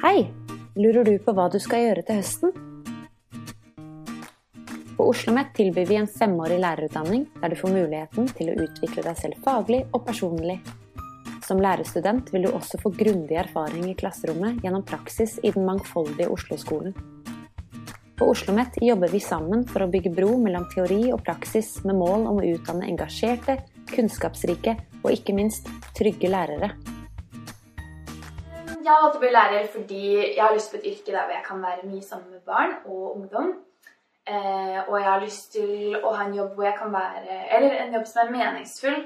Hei! Lurer du på hva du skal gjøre til høsten? På Oslo OsloMet tilbyr vi en femårig lærerutdanning der du får muligheten til å utvikle deg selv faglig og personlig. Som lærerstudent vil du også få grundig erfaring i klasserommet gjennom praksis i den mangfoldige Oslo-skolen. På Oslo OsloMet jobber vi sammen for å bygge bro mellom teori og praksis med mål om å utdanne engasjerte, kunnskapsrike og ikke minst trygge lærere. Jeg har valgt å bli lærer fordi jeg har lyst på et yrke der jeg kan være mye sammen med barn og ungdom. Eh, og jeg har lyst til å ha en jobb hvor jeg kan være Eller en jobb som er meningsfull,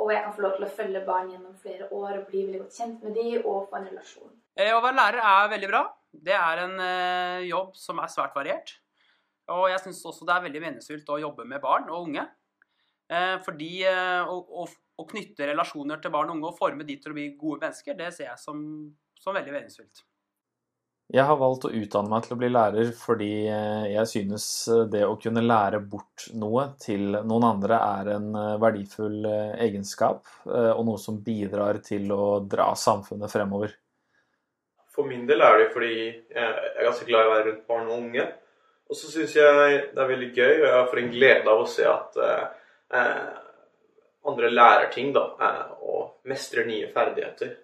og jeg kan få lov til å følge barn gjennom flere år og bli veldig godt kjent med dem og få en relasjon. Eh, å være lærer er veldig bra. Det er en eh, jobb som er svært variert. Og jeg syns også det er veldig meningsfylt å jobbe med barn og unge. Eh, fordi eh, å, å, å, knytte relasjoner til barn og unge og forme de til å bli gode mennesker, det ser jeg som som veldig meningsfylt. Jeg har valgt å utdanne meg til å bli lærer fordi eh, jeg synes eh, det å kunne lære bort noe til noen andre er en eh, verdifull egenskap, og noe som bidrar til å dra samfunnet fremover. For min del er det fordi jeg er ganske glad i å være rundt barn og unge. Og så syns jeg det er veldig gøy, og jeg får en glede av å se at eh, andre lærer ting da, og mestrer nye ferdigheter.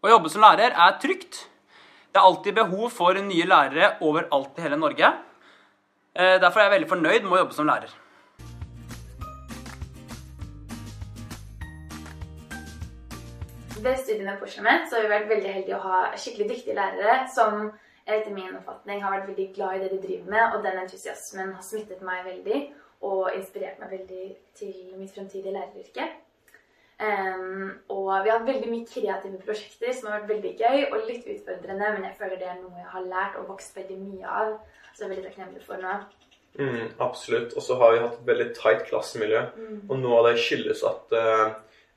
Å jobbe som lærer er trygt. Det er alltid behov for nye lærere overalt i hele Norge. Eh, derfor er jeg veldig fornøyd med å jobbe som lærer. Ved studiene på Oslomet så har vi vært veldig heldige å ha skikkelig dyktige lærere som etter min oppfatning har vært veldig glad i det de driver med, og den entusiasmen har smittet meg veldig og inspirert meg veldig til mitt fremtidige læreryrke. Um, og vi har hatt veldig mye kreative prosjekter som har vært veldig gøy og litt utfordrende, men jeg føler det er noe jeg har lært og vokst veldig mye av. Så jeg er veldig takknemlig for nå. Mm, absolutt. Og så har vi hatt et veldig tight klassemiljø. Mm. Og noe av det skyldes at uh,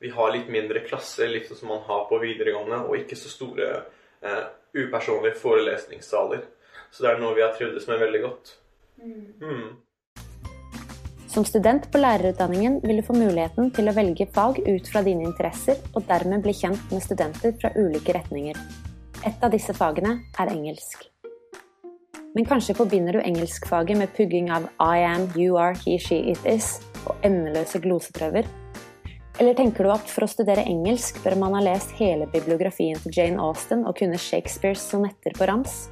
vi har litt mindre klasser, litt som man har på videregående, og ikke så store uh, upersonlige forelesningssaler. Så det er noe vi har trivdes med veldig godt. Mm. Som student på lærerutdanningen vil du få muligheten til å velge fag ut fra dine interesser, og dermed bli kjent med studenter fra ulike retninger. Et av disse fagene er engelsk. Men kanskje forbinder du engelskfaget med pugging av I am, you are, he, she, it is og endeløse gloseprøver? Eller tenker du at for å studere engelsk bør man ha lest hele bibliografien til Jane Austen og kunne Shakespeares sonetter på rams?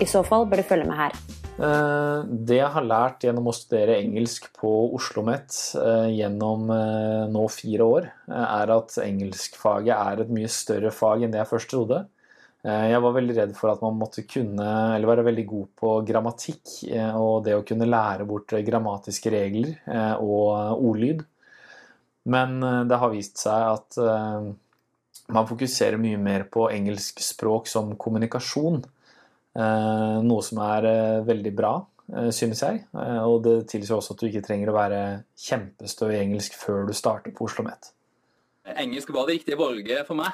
I så fall bør du følge med her. Eh, det jeg har lært gjennom å studere engelsk på Oslo OsloMet eh, gjennom eh, nå fire år, er at engelskfaget er et mye større fag enn det jeg først trodde. Jeg var veldig redd for at man måtte kunne, eller være veldig god på grammatikk og det å kunne lære bort grammatiske regler og ordlyd. Men det har vist seg at man fokuserer mye mer på engelsk språk som kommunikasjon. Eh, noe som er eh, veldig bra, eh, synes jeg. Og det tilsier også at du ikke trenger å være kjempestø i engelsk før du starter på Oslo OsloMet. Engelsk var det riktige valget for meg.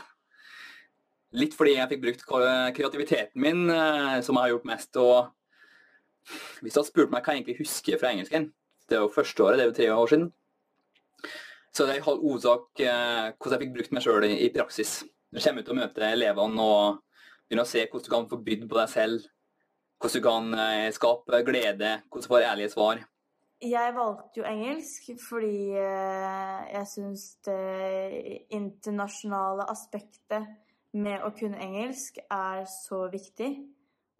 Litt fordi jeg fikk brukt kreativiteten min, som jeg har gjort mest. og Hvis du hadde spurt meg hva jeg egentlig husker fra engelsken Det er jo første året, det er jo tre år siden. Så det er i halv hovedsak hvordan jeg fikk brukt meg sjøl i, i praksis. Når jeg kommer ut og møter elevene og Begynne å se hvordan du kan få bydd på deg selv. Hvordan du kan eh, skape glede, hvordan du får ærlige svar. Jeg valgte jo engelsk fordi eh, jeg syns det internasjonale aspektet med å kunne engelsk er så viktig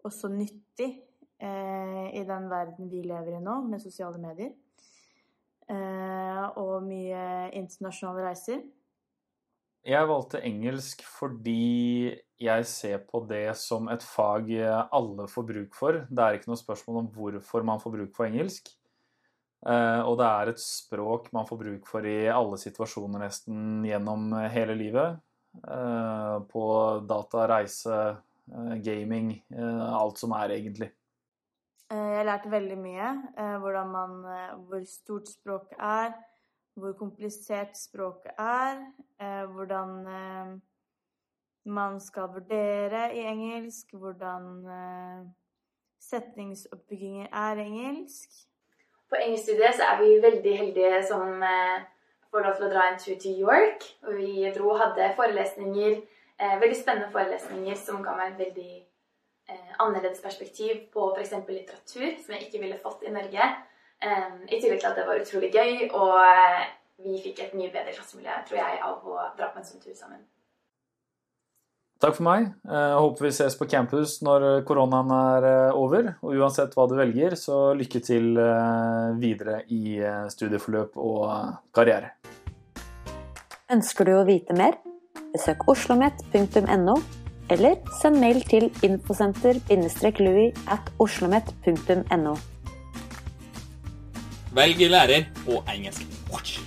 og så nyttig eh, i den verden vi lever i nå, med sosiale medier. og mye internasjonale reiser. Jeg valgte engelsk fordi jeg ser på det som et fag alle får bruk for. Det er ikke noe spørsmål om hvorfor man får bruk for engelsk. Eh, og det er et språk man får bruk for i alle situasjoner nesten gjennom hele livet. Eh, på data, reise, eh, gaming, alt som er, egentlig. Jeg lærte veldig mye. Man, hvor stort språket er hvor komplisert språket er, hvordan eh, man skal vurdere i engelsk, hvordan eh, setningsoppbygginger er engelsk. På engelskstudiet så er vi veldig heldige som får lov til å dra en tur til York. Og vi dro og hadde forelesninger, veldig spennende forelesninger som ga meg veldig eh, annerledes perspektiv på f.eks. litteratur, som jeg ikke ville fått i Norge. Eh, I tillegg til at det var utrolig gøy, og eh, vi fikk et mye bedre klassemiljø, tror jeg, av å dra på en sånn tur sammen. Takk for meg. Jeg håper vi ses på campus når koronaen er eh, over. Og uansett hva du velger, så lykke til eh, videre i eh, studieforløp og karriere. Ønsker du å vite mer? Besøk oslomet.no, eller send mail til infosenter-louis at oslomet.no. Velg lærer og engelsk. Watch.